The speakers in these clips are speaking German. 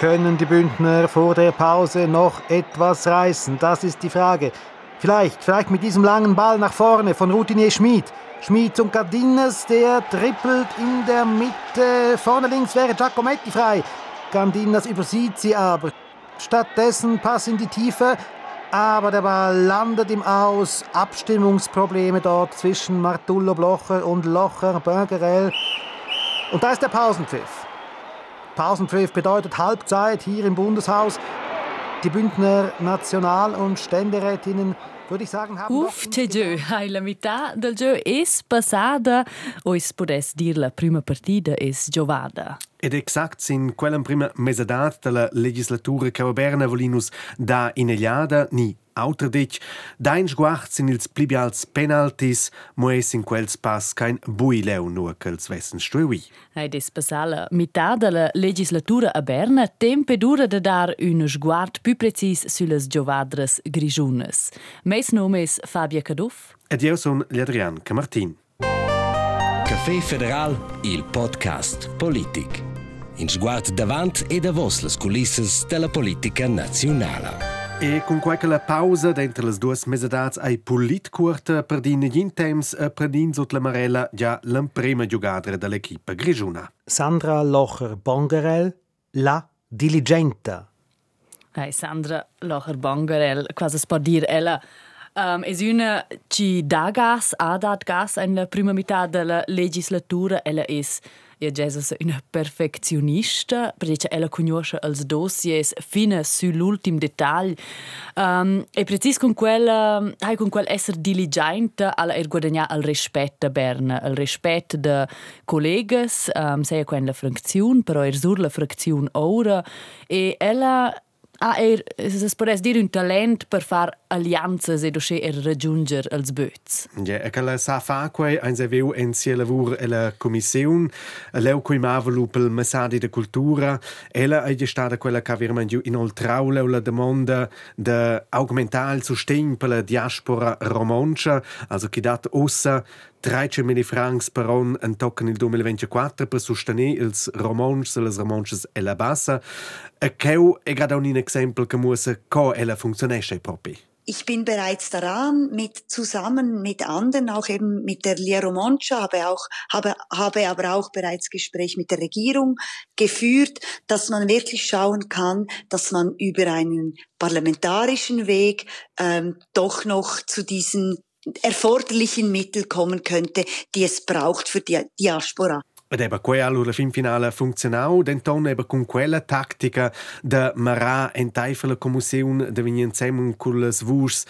Können die Bündner vor der Pause noch etwas reißen? Das ist die Frage. Vielleicht, vielleicht mit diesem langen Ball nach vorne von Routinier Schmid. Schmid zum Gardines, der trippelt in der Mitte. Vorne links wäre Giacometti frei. Gandinas übersieht sie aber. Stattdessen Pass in die Tiefe, aber der Ball landet im Aus. Abstimmungsprobleme dort zwischen Martullo Blocher und Locher Bergerell. Und da ist der Pausenpfiff. Pausenpfiff bedeutet Halbzeit hier im Bundeshaus. Die Bündner National- und Ständerätinnen würde ich sagen, haben Uf, c'è giù, hai la metà del gioco es passata, o es podes dir la prima partita es giovada. Ed exakt sin quella prima mesadat della legislatura caraberna volinus da inegliada ni Auterdich, dein sguacht sind ils plibials penaltis, moes in quels pass kein buileu nur quels wessen stuiui. Hai des passala metà della legislatura a Berna tempe dura de dar un sguard più precis sulle giovadres grigiunes. Meis nome es Fabia Caduff. Ed io son l'Adrian Camartin. Café Federal, il podcast Politik. In sguard davant e da vos las culisses della politica nazionale. E con quella pausa d'entre le due mesadats ai pulit curta per din gin temps a perdin sot la marella già la prima giocadra dell'equipa grigiuna. Sandra Locher Bongerel, La Diligenta. Hai Sandra Locher Bongerel, quasi es può dir ella Um, es una ci dà gas, ha dat gas in la prima metà della legislatura. Ella es ja Jesus una perfezionista, perché ella conosce els dossiers fino sull'ultim dettagl. Um, e precis con quella, hai con quel esser diligente alla er guadagnar al rispetto a Berna, al rispetto de collegas, um, sei quella la frazione, però er sur la frazione ora e ella Ah, er, es podés dir un talent per far allianzas e dosce er raggiunger els böts. Ja, e che la sa fa quei ein se veu en sia lavur e la commission, leu coi mavelu pel messadi de cultura, ella è stata quella che aveva giù inoltrau la domanda de augmentar il sostegno per la diaspora romancia, also che dat ossa 13 mili francs per on en tocken il 2024 per sostenere ils romanches e les romanches e la bassa. E cheu è gerade un exempel che muss co ella funktionesce proprio. Ich bin bereits daran, mit zusammen mit anderen, auch eben mit der Liero Moncha, habe auch, habe, habe aber auch bereits Gespräch mit der Regierung geführt, dass man wirklich schauen kann, dass man über einen parlamentarischen Weg ähm, doch noch zu diesen erforderlichen Mittel kommen könnte, die es braucht für die Diaspora. Ed eben quei allora fin finale funzionau, denton eben con quella tattica de marà en taifa la commissione de venir insieme con les vus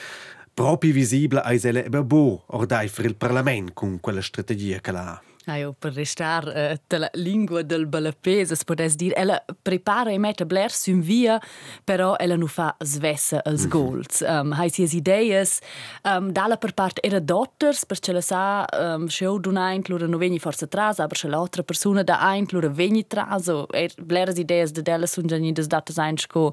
proprio visibile ai ele eben bo ordai per il parlament con quella strategia che l'ha. Ah, io, per restar uh, della lingua del balapese, si potesse dire, ella prepara e mette bler su via, però ella non fa svessa als Mhm. goals. Um, hai sies ideias, um, dalla per parte era dotters, perché la sa, um, show d'un ein, lura non vegni forse tras, aber se l'altra persona da ein, lura vegni tras, o er, bleras ideias de della sun già nidas datas ein, sco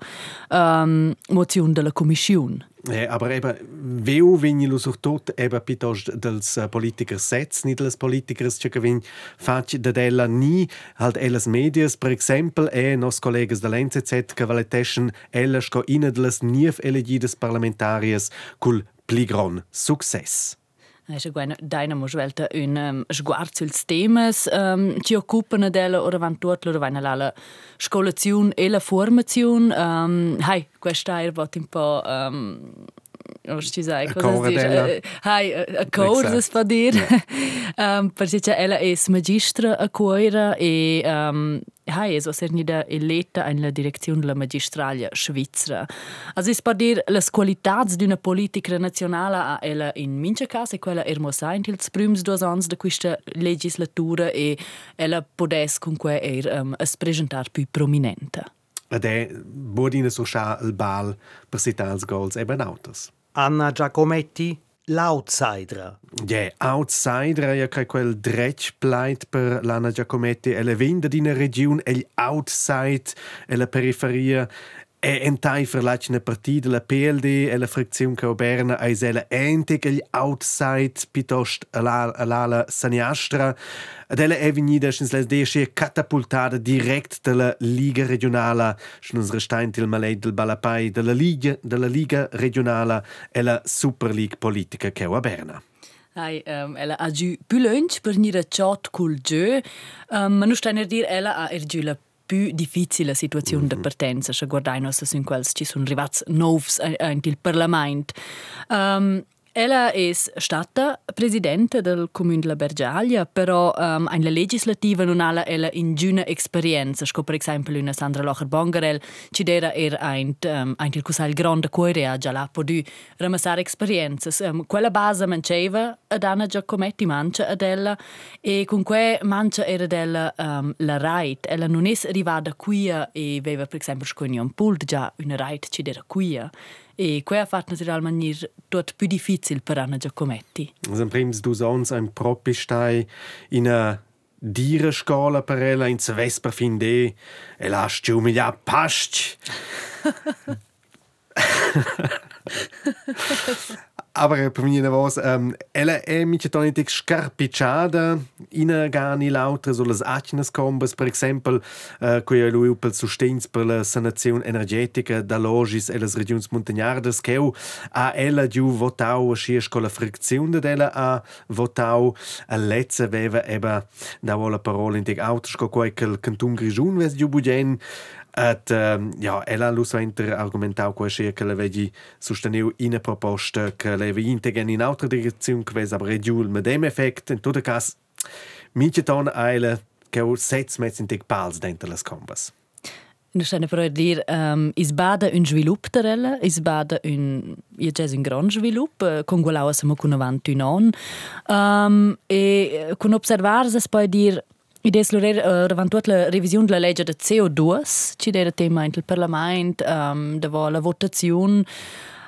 um, mozione della commissione. Eh, aber eben, veu vegni lo sur tot eben piuttosto dels uh, politikers sets, nicht dels politikers, che vegn fac da della ni halt elles medias, per exempel, e nos collegas da l'NZZ che valeteschen elles sco ina dels nief elegides parlamentarias cul pligron success. Già guarda, daina mo svelta un um, sguard suls temas um, ci occupano della ora van tot loro vanno la scolazione e la formazione um, hai questa è un po' um, non ci sai cosa cora dire. Eh, hai a, a corsa Exact. si può dire um, perché ella è magistra a cuore e um, hai es was nida eletta in la direzione della magistralia svizzera also es può dire le qualitats d'una politica nazionale a ella in mince casa e quella ermo saint ils prims dos ans de questa legislatura e ella podes comunque er um, es presentar più prominente Ed è bodina so scha il bal per sitals goals eben autos. Anna Giacometti, l'outsider. Ja, outsider, ja che quel dretg pleit per l'Anna Giacometti, ella vinda d'ina region, el outside, e la periferia, E entai verlaccia una partita della PLD e la frazione che Berna è ella ente che gli outside piuttosto all'ala saniastra. Ed ella è venuta sin les desce catapultata direct dalla Liga regionale sin uns restant il malay del Balapai della Liga della Liga regionale e la Super League politica che a Berna. Hai, um, ella ha giù più lunch per venire a chat col gio, um, ma non sta a dire ella ha giù la più difficile situazione mm -hmm. di partenza, se guardiamo se sono quelli ci sono arrivati nuovi nel Parlamento. Um, Ella è stata presidente del comune della Bergaglia, però um, in la legislativa non ha ella in giuna esperienza. Sco per esempio una Sandra Locher Bongarel ci dera er ein um, ein il grande cuore già la podu ramassare esperienze. Um, quella base manceva ad Anna Giacometti mancia ad ella e con que mancia era della um, la right. Ella non è arrivata qui e aveva per esempio scognon pult già una right ci dera qui. E quei ha fatto naturalmente tot più difficile per Anna Giacometti. In prims du sons ein propi stai in a dire scola per ella in vesper fin de e mi ja past. Aber per mia voz, um, ella è mica tonita scarpicciata. In gani lauter so las accinas combas, per exempel, uh, quei lui pel sustins per la sanazione energetica da logis e las regions montagnardas, che a ella giù votau a schies con la frizione della a votau a lezza aveva eba da la parola in teg autos co quei quel canton grigiun ves giù bugen Et, uh, ja, ella lu suenter argumentau qua scher che le vegi sosteniu ina proposta che le vegi integren in altra direzione che ves aber regiul med dem effekt in tutto cas minche ton eile che u sets mezz in teg pals dentro las combas. Nu stanno però dir um, is bada un svilup terella, is bada un ia ges un gran svilup, uh, con gulau siamo con avanti un on. Um, e con observar se poi dir Idees lo uh, davant tutta la revisione della legge del CO2, ci era tema in il Parlamento, um, davo la votazione.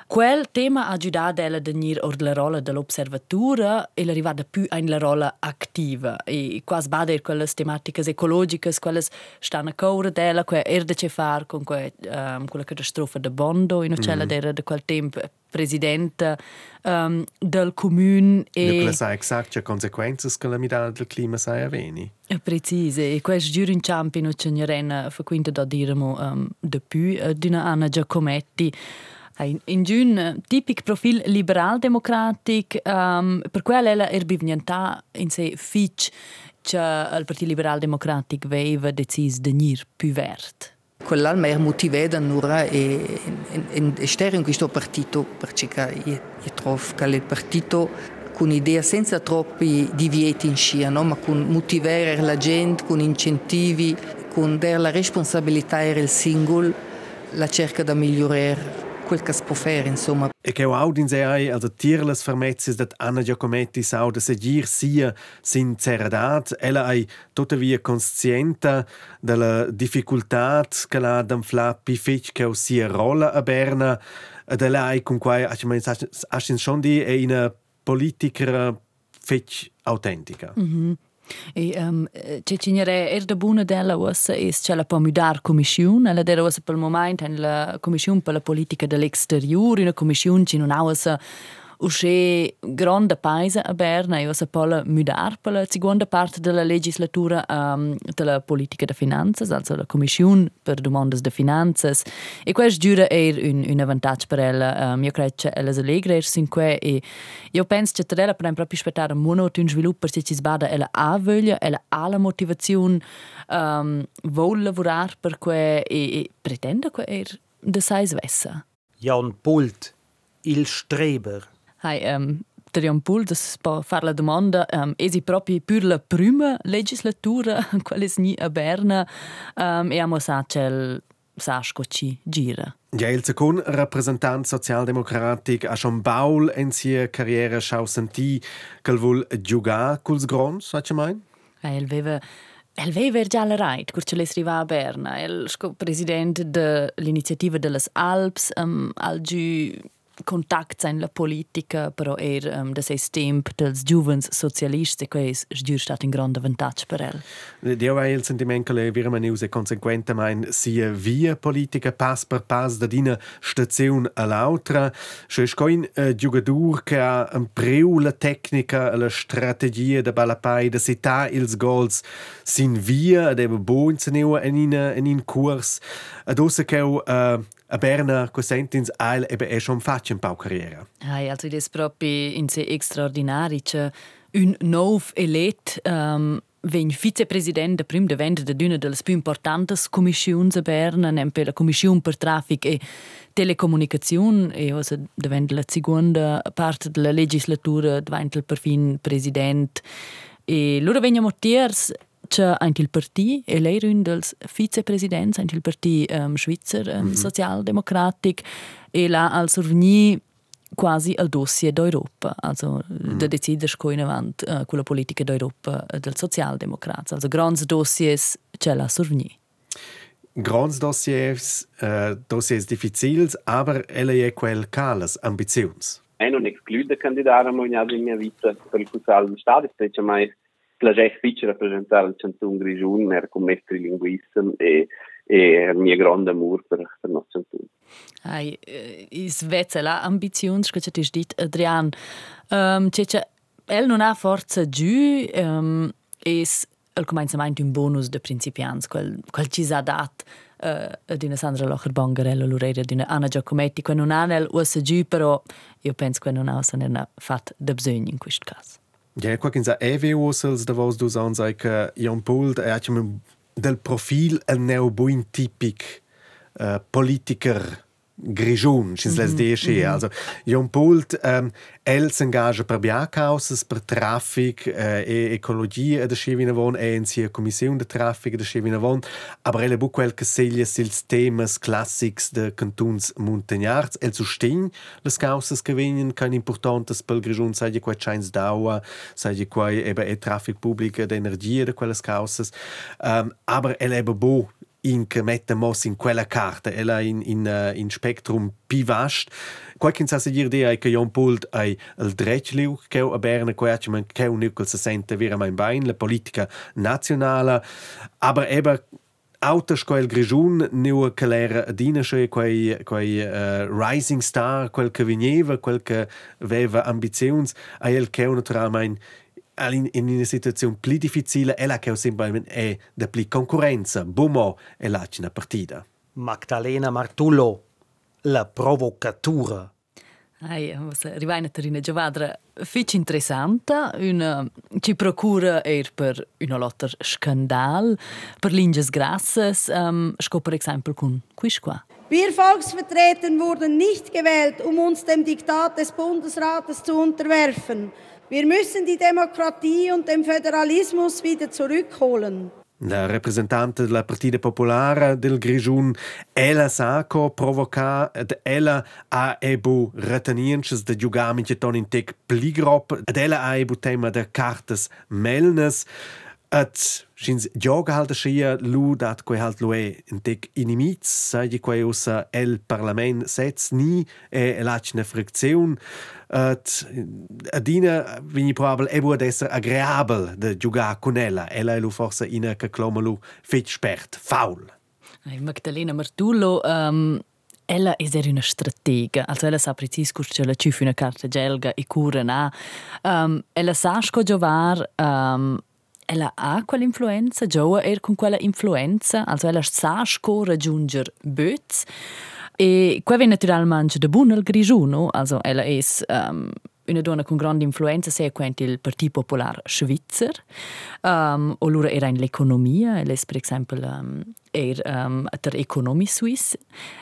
Quel tema ha aiutato a venire la rolla dell'osservatura e l'arrivata più in la rolla attiva. E quasi bada quelle tematiche ecologiche, quelle stanno a cuore della, erde che fare con que, um, quella catastrofe de Bondo, in uccella mm. era di quel tempo presidente um, del comune. E... Quella sa esatto le conseguenze che la mità del clima sa avveni. Precise, e questo giuro in Ciampino c'è una fa quinta da diremo um, di più, uh, di una Anna Giacometti, in un tipic profil liberal-democratic, um, per cui ella è bivniantà in sé fitch che il Partito Liberal-Democratic aveva deciso di venire più verde. Quell'alma era motivata allora e, e, e stare in questo partito perché io, io trovo che il partito con idea senza troppi divieti in scia, no? ma con motivare la gente, con incentivi, con dare la responsabilità il singolo, la cerca di migliorare quel che si può fare, insomma. E che auch in sei, also tierles vermezzes dat Anna Giacometti sau de segir sia sinceridad, ella ai tuttavia conscienta della difficoltà che la d'anfla pi fetch che sia rolla a Berna, ed ella ai con quai, ich meine, aschin schon di è una politica fetch autentica. Mm -hmm. E um, c'è c'è er da buona della ussa è c'è la può mudar commissione, la della ussa per il momento è la commissione per la politica dell'exteriore, una commissione che non ha ussa usce grande paese a Berna e osa pola mudar per la seconda parte della legislatura um, della politica de finanzas, also la commissione per domandas de finanzas e questo giura è un, un vantaggio per ella. Um, io credo che ella si allegra in que e io penso che ella per proprio aspettare un monoto un sviluppo perché ci sbada ella ha voglia, ella ha la motivazione um, vuole lavorare per que e, e pretende che er de sais vessa. Jan Pult, il Streber, Hai, um, Teriam Pul, das far la domanda, um, esi proprio per la prima legislatura, quale ni a Berna, um, e amo sa c'è Sasco ci gira. Ja, il second rappresentant socialdemocratic a schon baul en sia carriera schau senti che vuol giocare culs grons, sa ce mai? El veva El veva già la right, curce les riva a Berna. El sco president dell'iniziativa delle Alps, um, al giù contact in la politica, però er um, da ses temp dels giovens socialisti, que è giur stat un grande vantaggio per el. Dio vai il sentiment che le virma neus e conseguente mein sia via politica pass per pass da dina stazione all'altra. Cioè scoin uh, giugadur che ha un preu la tecnica, la strategia da balapai, da sita ils goals sin via, ed eva bo in in in in kurs. Ad ossa che uh, a Berna co sentins ail ebe è schon fatto un po' carriera. Ai, also des proprio in se extraordinari che un nov elet um, Ven vicepresident prim de venda de d'una delle più importanti commissioni a Berna, nempe la commissione per traffic e telecomunicazione, e de venda la seconda parte della legislatura, diventa il perfin president. E loro veniamo tiers c'è anche il partito e lei vicepresidenti anche il partito um, um, mm -hmm. socialdemocratico e là al quasi al dossier d'Europa, also mm. da decidere co in avanti uh, con la politica d'Europa uh, del socialdemocrats, also grandi dossiers c'è la sorveni. Grandi dossiers, uh, dossiers difficili, aber ella è quel calas ambizions. E non esclude candidare a mia vita per il Consiglio di Stato, specie mai plăcea fece rappresentare il Canton Grigiun, era come mestre linguista e, e il mio grande amore per, per nostro Canton. Ai, is vezza la ambizione che hai detto, Adrian. Um, cece, el non ha forza giù, um, es al començament un bonus de principiants, quel, quel ci ha dat uh, d'una Sandra Locher Bangarella, l'Ureira d'una Anna Giacometti, quel non ha nel USA giù, però io penso che non ha ne fatto da bisogno in questo caso. Ja, qua che è veusels da vos dus an sai che Jan Paul è del profil el neo buin tipic uh, politiker grigiun, schins les desche. Mm -hmm. Also, Jon Pult, ähm, el s'engagea per biacauses, per traffic äh, e ecologia da Chevina Von, e in sia commissione de traffic da Chevina Von, aber el è bu quel che seglia sils temas classics de cantuns montagnards, el sustegn les causes che venien kein importantes pel grigiun, sai di quai chains daua, sai di quai eba e traffic pubblica d'energia de quelles causes, ähm, aber el è bu in che mette mos in quella carta ella in in uh, in spectrum pi vast qualche sa se dir de che Jon Pult ai il drecliu che a Berna quaci man che un nicol se sente vera mein bein la politica nazionale aber eber Autoscoil Grigiun neu che l'era adina sche quei quei uh, rising star quel che veniva quel che aveva ambizions a el che naturalmente in, in una situazione più difficile è la che semplicemente è da più concorrenza, bumo e la una partita. Magdalena Martullo, la provocatura. Ai, rivaina terina giovadra fitch interessante, una ci procura er per una lotta scandal, per linges grasses, um, sco per esempio con quis qua. Wir Volksvertreter wurden nicht gewählt, um uns dem Diktat des Bundesrates zu unterwerfen. Wir müssen die Demokratie und den Föderalismus wieder zurückholen. La rappresentante della Partita Popolare del Grigiun, ella saco provoca ed ella ha ebu retenienches de giugaminche ton in tec pligrop, ella ha ebu tema de cartes melnes, et schins gioga halt schia lu dat quei halt lue in tec inimiz, sai di quei usa el parlament setz ni e elacne fricziun, et adina vini probabel ebu ad esser agreabel de giugar con ella, ella lu forse ina che clomalu fet spert, faul. Magdalena Martullo, um, ella è una stratega, also ella sa precis che la ciufi una carta gelga e cura na. Um, ella sa sco giovar um, ella ha quell'influenza, gioa er con quella influenza, also ella sa sco raggiunger böz. E qua viene naturalmente da buon al grigiuno, also ella è um, una donna con grande influenza, se quanto il Partito Popolare Svizzer, um, o loro era in l'economia, ella è per esempio um, er um, der Economie Suisse,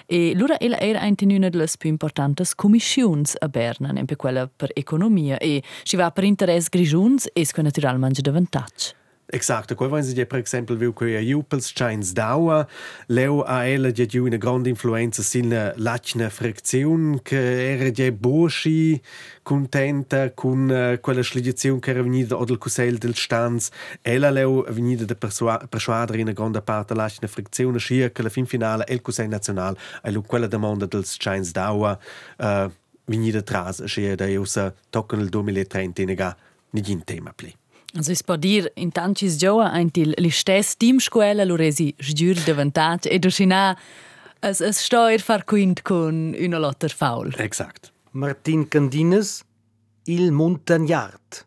e loro ella era in una delle più importanti commissioni a Berna, per quella per economia, e si va per interesse grigiuns, e naturalmente da vantaggio. Exakt, quei wenn sie per esempio viu que a Jupels Chains Dauer, leu a ella di giù una grande influenza sin lacna friczione che era di boschi contenta con uh, quella sligiazione che era venuta od il cusel del stanz. Ella leu venuta da persuadere in grande parte lacna friczione scia che la fin finale il cusel nazionale è quella domanda dels Chains Dauer uh, venire tras, che da usa toccano il 2030 nega nigin tema pli. Also es può dire, in tanti giovani hanno il stesso team scuola, lo resi sgiur de vantaggio e docina es, es sto ir far quint con una lotta faul. Exakt. Martin Candines, Il Montagnard.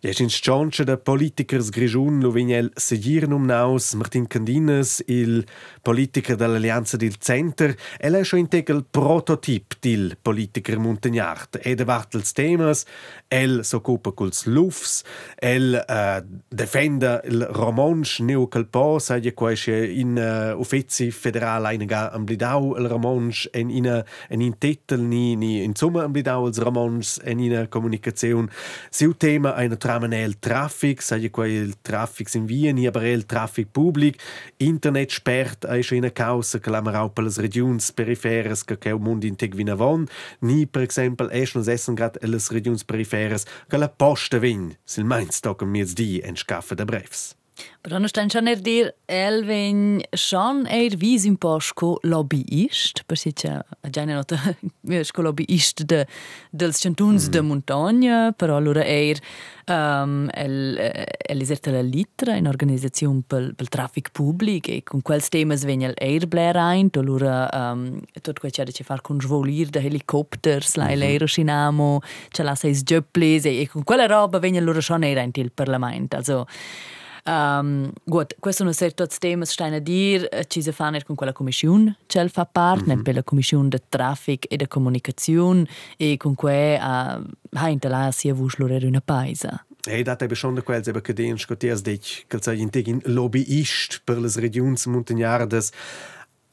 Jes in scionce de politikers grigiun lo vignel seguir num naus. Martin Candines, il politiker dell'Allianza del Center, el scho integ il prototip dil politiker montagnard. E davart ils temas, el s'occupa culs lufs, el uh, defenda il romansch neu quel po, saglia quaisce in uh, uffizi federal einiga amblidau il romansch en ina en in tetel ni ni insomma amblidau ils romansch en ina comunicazione. Siu tema eine tramanel traffic, saglia quai il traffic in ni aber el traffic public, internet sperrt è scho ina causa che l'ammerau per las regions periferes che che mund in teg vina von, ni per exempel è schon essen grad las regions periferes che la posta vin, sil meins tocken mir di en scaffe de brefs. Però non stanno schon er dir, el ven schon er vis un po sco lobbyist, per si c'è già una nota sco lobbyist de, dels cantuns mm. de montagna, però allora er um, el, el eserta la litra in organizzazione pel, pel traffic pubblic e con quels temas vegn el er bler ein, allora um, tot quel c'è da far con svolir de helicopters, la mm -hmm. l'aerosinamo, c'è la seis jöpples e, e con quella roba vegn allora schon er ein il parlament, also Um, gut, questo è tutti temi stein a dir, ci si fa con quella commissione che fa parte, mm -hmm. per la commissione di traffic e di comunicazione e con cui uh, ha intala sia vuslore una paesa. Hey, dat eben schon der Quels eben kedin skotiers dich, kalza integin lobbyist per les regions montagnardes.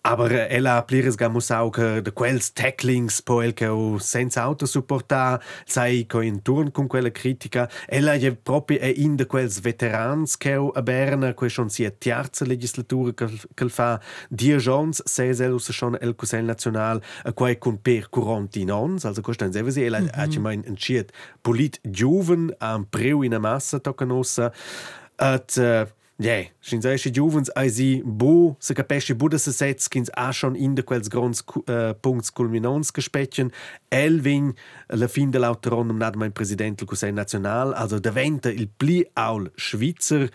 Aber ella plires gamus auch de quels tacklings po el che o senza auto supporta sai co in turn con quella critica. Ella je proprio è in de quels veterans che o a Berna que schon sia terza legislatura che fa. Die jons ses el us schon el Consell National a quai con per 40 nons also costan selber sie ella mm -hmm. ha mein entschied polit juven am preu in a massa toccanossa at uh, Ja, sin sei si giuvens ai si bo se capesce buda se sets kins a schon in de quels grons uh, punkts culminons gespechen el vin la fin de l'autonom nad mein president Consell National also daventa il pli aul Schweizer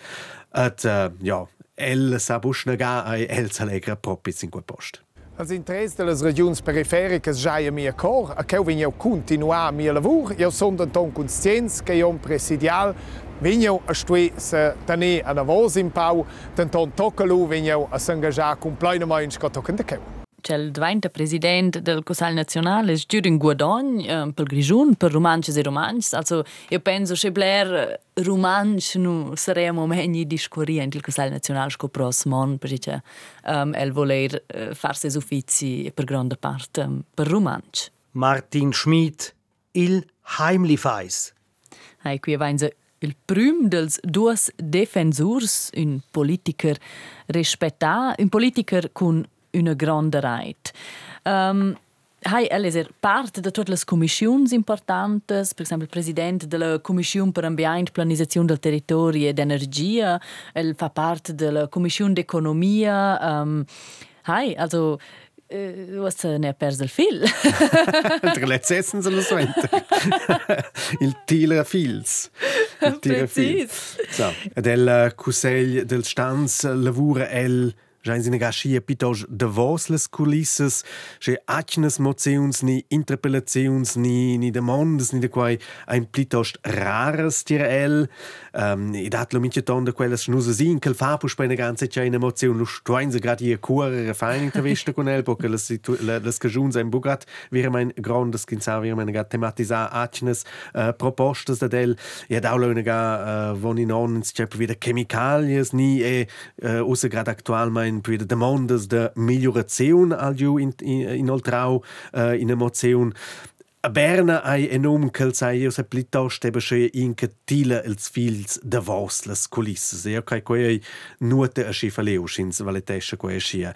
at uh, ja el sa buschna ga ai el s'alegra propis in quel post. Als interesse delle regioni periferiche già mi cor, a che vengo continuare mio lavoro, io sono un conscienza che io presidial Vinho a stui se tenir a voz in pau, tenton tocalu vinho a s'engajar con plenamente que toquen de queu. C'è il president del Consiglio Nazionale, Giurin Guadogn, eh, per Grigiun, per romances e romances. Also, io penso che Blair romances non saremo meglio discorrere il Consiglio Nazionale che prossimo perché um, el voler uh, farsi uffizi per grande parte um, per romances. Martin Schmid, il Heimlifeis. Hai qui avanza il prüm dels duos defensurs, un politiker respettar, un politiker con una grande reit. Um, Hai el er part de totes les commissions importantes, per exemple, el president de la Commission per Ambient, Planizazione del Territori ed Energia, el fa part de la Commission d'Economia. Um, hai, also du hast ne perso il fil. Tra le cessen sono suente. il tira fils. Il tira fils. So, ed el Cusell del Stanz lavura el Schein sine gaschia pitos de vos les culisses, che acnes moziuns ni interpellaziuns ni ni demandas ni de quai ein plitost rares tira el. Um, I dat lo mitje ton de quelles snusa sin quel fa pus eine ganze chain emozion lu stuin se grad ihr cuore fein intervista con el porque les les cajuns ein bugat wir mein grandes kinsa wir mein gat thematisa acnes uh, propostas de del ja da lo ga uh, von in on wieder chemicalies ni e uh, usa grad aktual mein per demandas de migliorazione al giù in, in, inoltrau uh, in emozione A Berna hai enorm calzai io se plitost ebe sche in catila els fils de vos las culisses. Io kai quei nuote a schifa leuschins valetesche quei schia.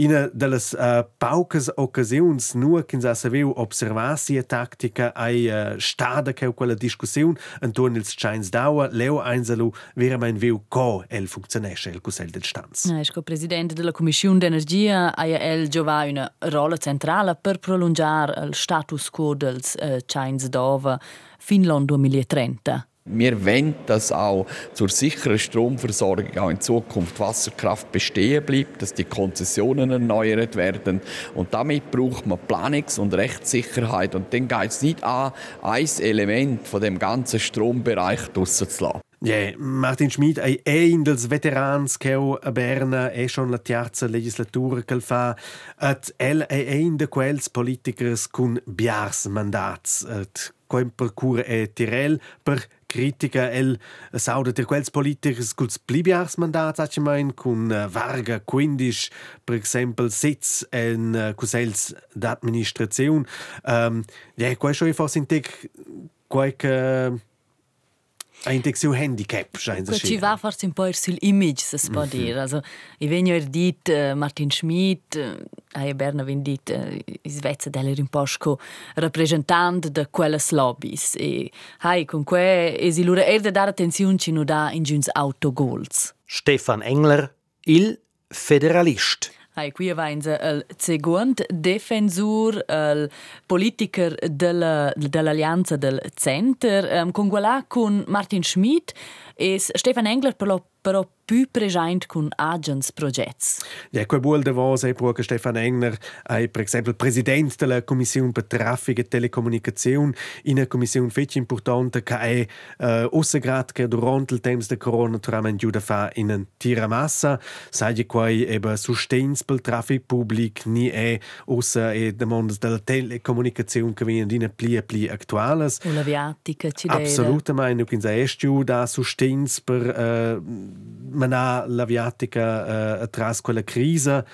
Ina delas uh, paucas occasiuns nu kins a saveu observasi a taktika ai uh, stada che quella discussiun anton ils chains daua leo einsalu vera mein veu co el funktionesche el cusel del stanz. Ja, esco presidente della Commissione d'Energia aia el giova una rola centrale per prolungar il status quo dels uh, Chains Dova fin l'anno 2030. Wir wollen, dass auch zur sicheren Stromversorgung auch in Zukunft Wasserkraft bestehen bleibt, dass die Konzessionen erneuert werden. Und damit braucht man Planungs- und Rechtssicherheit. Und dann geht es nicht an, ein Element von dem ganzen Strombereich draussen zu lassen. Yeah, Martin Schmid è un dels veterans che a Berna è schon la terza legislatura che fa. Et el è un de quels politikers con biars mandats. Et quel percura è Tirel per critica el sauda de quels politikers culs plibiars mandats a mein con Varga 15 per exempel sitz en cusels d'administrazione um, ja quai scho forse in tec quai uh, Ein so Handicap scheint es Ci va forse un po' sull'image, se si può dire. Also, I venio er dit uh, Martin Schmidt, uh, a Berna vin dit uh, in Svezia dell'er un po' sco rappresentant de quelles lobbies. E hai, con que esi lura er de dar attenzione ci nu da in giuns autogols. Stefan Engler, il Federalist. Hai qui vains il segunt defensur, il politiker della, dell'allianza del Center, um, con quella con Martin Schmidt e Stefan Engler per però più presente con agents progetti. Ja, quel buol de vos è proprio Stefan Engler, è per esempio presidente della Commissione per Traffic e Telecomunicazione, in una commissione fece importante che è uh, ossa grad che durante il tempo di Corona tramite giù da fa in un tiramassa, sai quai eba sustens per il traffic pubblic ni è ossa e demandas della telecomunicazione che vengono in pli pli attuales. O la viatica ci Assolutamente, quindi è giù da sustens per uh, manar la viatica uh, atras quella crisa.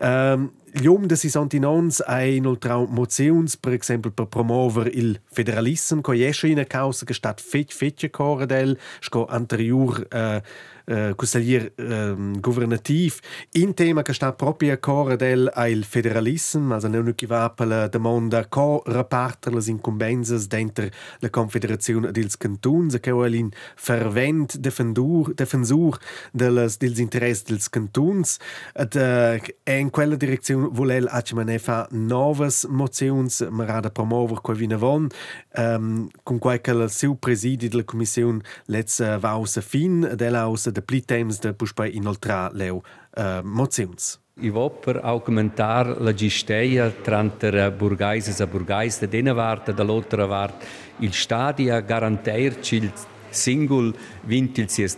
Um, Ljum de si santinons hai inoltrau moziuns, per exempel per promover il federalism, co jesce in a causa che stat fetch fetche core del, sco anterior uh, uh, consiglier uh, governativ, in tema che sta proprio a core del il federalism, also non che va per la domanda co reparter le incumbenze dentro la confederazione dels cantons, che è in fervent defendur, defensur dels, dels interessi dels cantons, ed uh, è in quella direzione volel acimane fa novas moziuns marada promover quai vina von um, con quai che il seu presidi della commissione let's uh, vausa fin della ausa de pli temps de puspai inoltra leu uh, moziuns. I vo per augmentar la gisteia tra burgaises a burgais de dena vart e dall'altra vart il stadia garanteirci il singul vintil sies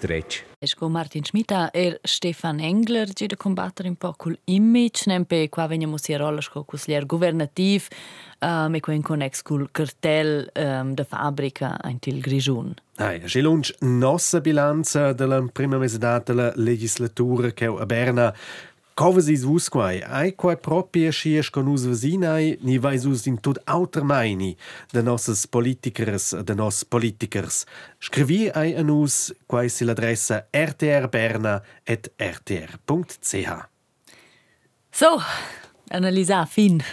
dretsch. Esco Martin Schmita e Stefan Engler ci da combattere un po' col image, nempe qua veniamo sia rolla sco consiglier governativ, um, e qua in connex col cartel um, da fabbrica antil Grigiun. Ai, c'è lunch nossa bilanza della prima mesedata della legislatura che a Berna Covas is vus quai, ai quai propria schies con us vesinai, ni vais us in tot auter meini de nosses politikers, de nos politikers. Scrivi ai an us quai si l'adressa rtrberna et. So, analisa fin.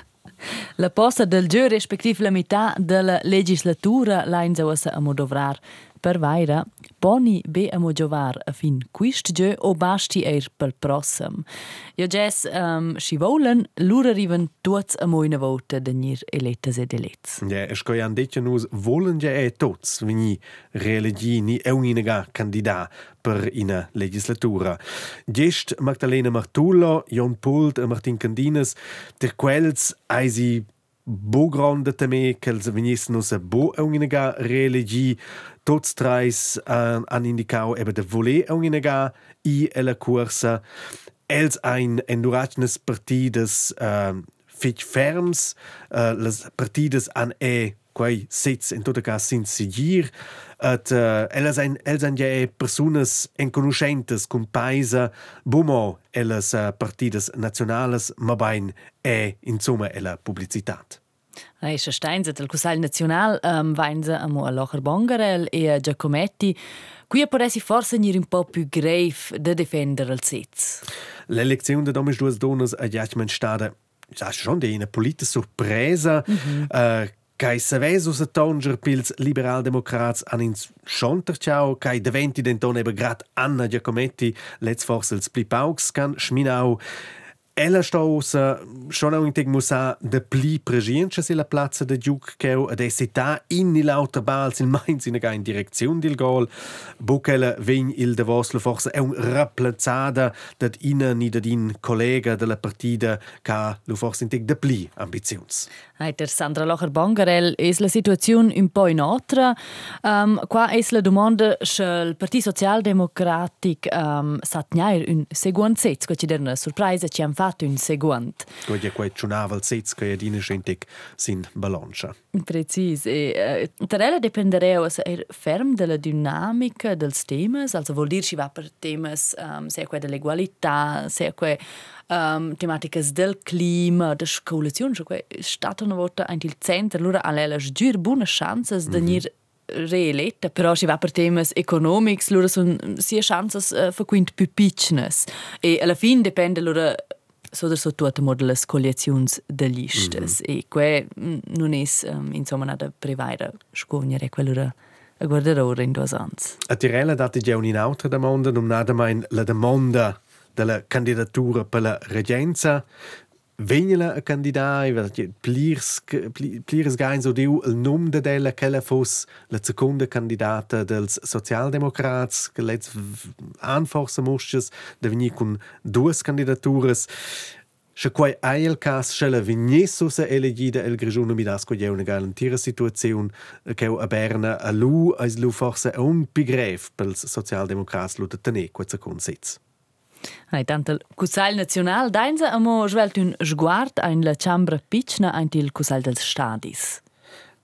La posta del giù respektiv la metà della legislatura lainza a modovrar per vaira poni be a mogiovar a fin quist giù o basti eir pel prossem. Jo ges um, si volen lura riven tuts a moina vota de nir elettes ed elets. Ja, es coi han detto nus volen ja e tots veni religi ni e uninaga candidat per ina legislatura. Gest Magdalena Martullo, Jon Pult e Martin Candinas, der quels eisi bo grande teme che els venissin us a bo uninaga religi. Tots trais uh, han indicau eben de voler uninaga i e cursa els ein endurachnes partides uh, fitch ferms uh, les partides an e quei sitz in tota cas sin sigir et uh, elas ein els han ja personas en conoscentes cum paisa bumo elas uh, partides nationales ma bain e insomma ella publicitat. Aisha Steinze del Cusal Nacional um, vainza amo a Locher Bongarel e a Giacometti. Qui potessi forse venire un po' più grave da difendere il sitz. L'elezione de domes duas donas a Jachman stade, ja schon de una politische sorpresa. Mm -hmm. uh, Kai saveso sa tonger pils liberal-democrats an ins schonterciao, kai deventi denton eben grad Anna Giacometti, let's forse els plipaux can schminau. Ella sta usa schon auch integ musa de pli pregiencha sila plazza de giuc cheu ad essita in il lauter bals in Mainz in in direzione del gol bucela vegn il de voslo forse è un rapplazzada dat ina ni dat in collega della partida ca lu forse integ de pli ambizions Heiter Sandra Locher Bangarel es la situazione un po' in altra. Um, qua es la domanda se il Partito Socialdemocratic um, satniair un seguent sez, qua una sorpresa ci han fatto un seguent. Qua ja qua cionava il sez che adina schentek sin balancia. Precis. E, uh, Tarella dependereu er ferm della dinamica dels temas, also vuol dir ci va per temas um, se qua dell'egualità, se qua um, tematiche del clima, de coalizione, cioè stata una volta anche il centro, allora ha giur buone chance mm -hmm. di venire reeletta, però si va per temas economics, allora sono sia chance uh, per quint più piccine. E alla fine dipende allora so so tutte mod le coalizioni de listes mm -hmm. e que non è um, insomma nada privare scognere quello a guardare ora in due anni. A Tirella date già un'altra domanda, non nada mai la domanda della candidatura per la reggenza. Venila a candidare, plirs, plirs gain so diu il num de della che fosse la seconda candidata dels Sozialdemokrats, che let's anforsa musches de venir con due candidaturas. Se quai ai il cas se la vignesso se elegida el grigione mi das co una garantira situazione che a Berna a lu as lu forse un pigref pels Sozialdemokrats lu de tenere questa consitz. Hai tant il Cussal Nacional d'Ainza amo svelt un sguard in la Chambra Picna in il Cussal dels Stadis.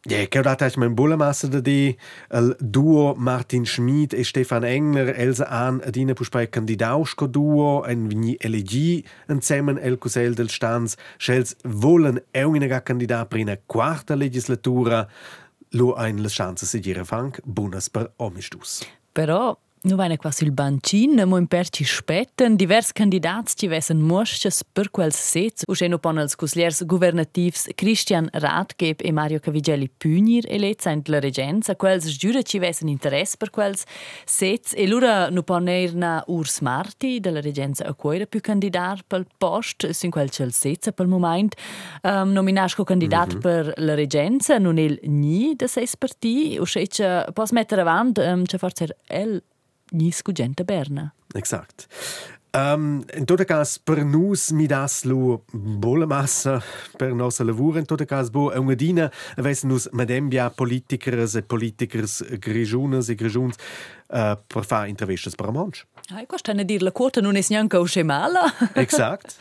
Ja, che ho dato mein Bullemassa da di il duo Martin Schmid e Stefan Engler Elsa an adina puspai candidausco duo en vigni elegi insieme el Cussel del Stans schels wollen eu in candidat per una quarta legislatura lo ein le chance se dire fang buonas per omistus. Però Nu vaina qua sul bancin, mo in perci spetten, divers candidats ci vessen mosches per quels sets, usceno pon els cusliers governativs Christian Radgeb e Mario Cavigelli Pünir elets ent la regenza, quels giura ci vessen interess per quels sets, e lura nu pon na Urs Marti della regenza a quoira più candidat pel post, sin quel cel sets pel moment, um, nominasco candidat mm -hmm. per la regenza, non el ni de seis parti, uscece pos metter avant, um, ce forse el gli gente Berna. Exakt. Um, in tot cas, per nus mi das lu bola massa per nostra lavoro, in tot cas, bo, una dina, avesse nus madembia politikers e politikers grigiunas e grigiuns uh, per fare intervistas per a monch. Ah, questa ne dir la quota non è neanche usce mala. Exakt.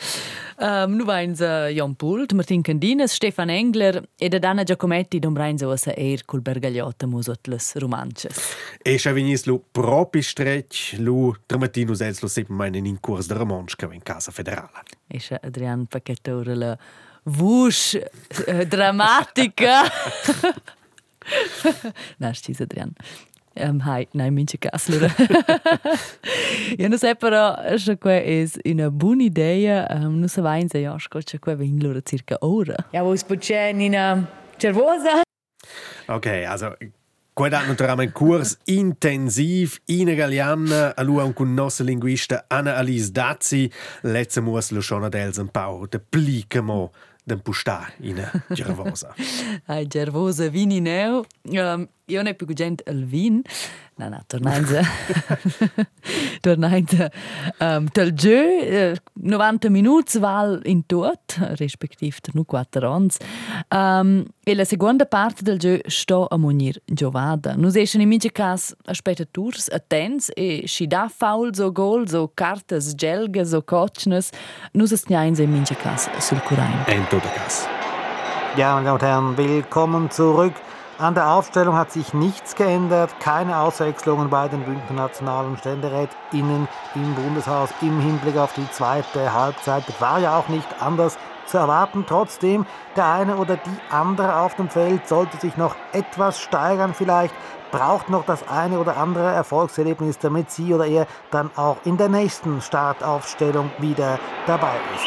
um, nu vains uh, Jan Pult, Martin Candinas, Stefan Engler e da Dana Giacometti dom brains osa eir col bergagliotta musot les romances. E scha venis lu propi stretch lu tramatinus els lu seppen meinen in curs de romanska in casa federale. E scha Adrian Paquetore la vush uh, dramatica. Na, stis Adrian. Um, hi, Nijmintje Kaasler. ja, no se pa, no, še ko je ena eh, buna ideja, um, no se vajen za Joško, če ko je vinlura cirka ora. Ja, bo spočen in červoza. Ok, also Quella hat naturalmente un corso intensiv in Galliana, allora con nostra linguista Anna-Alice Dazzi, letzte Mus Luciana Delsen Pau, de Plicamo, den Pusta in Gervosa. Ai, Gervosa, vini neu. Um, io ne più gente al vin. No, no, tornando. tornando um, gio, uh, 90 minuti val in tot, respektiv nu 4 ans. Um, e la seconda parte del gio sto a munir giovada. Nus eschen in mince cas aspettaturs attents e si da faul so gol, so cartas gelgas, so kotschnes, nus es in mince cas sul curain. En todo cas. Ja, meine Damen und Herren, willkommen zurück. An der Aufstellung hat sich nichts geändert, keine Auswechslungen bei den Bündner Nationalen StänderätInnen im Bundeshaus im Hinblick auf die zweite Halbzeit. War ja auch nicht anders zu erwarten. Trotzdem, der eine oder die andere auf dem Feld sollte sich noch etwas steigern vielleicht, braucht noch das eine oder andere Erfolgserlebnis, damit sie oder er dann auch in der nächsten Startaufstellung wieder dabei ist.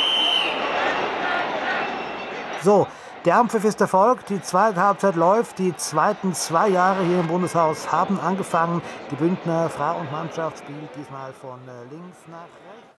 So, der Ampfiff ist erfolgt, die zweite Halbzeit läuft, die zweiten zwei Jahre hier im Bundeshaus haben angefangen. Die Bündner Frau- und Mannschaft spielt diesmal von äh, links nach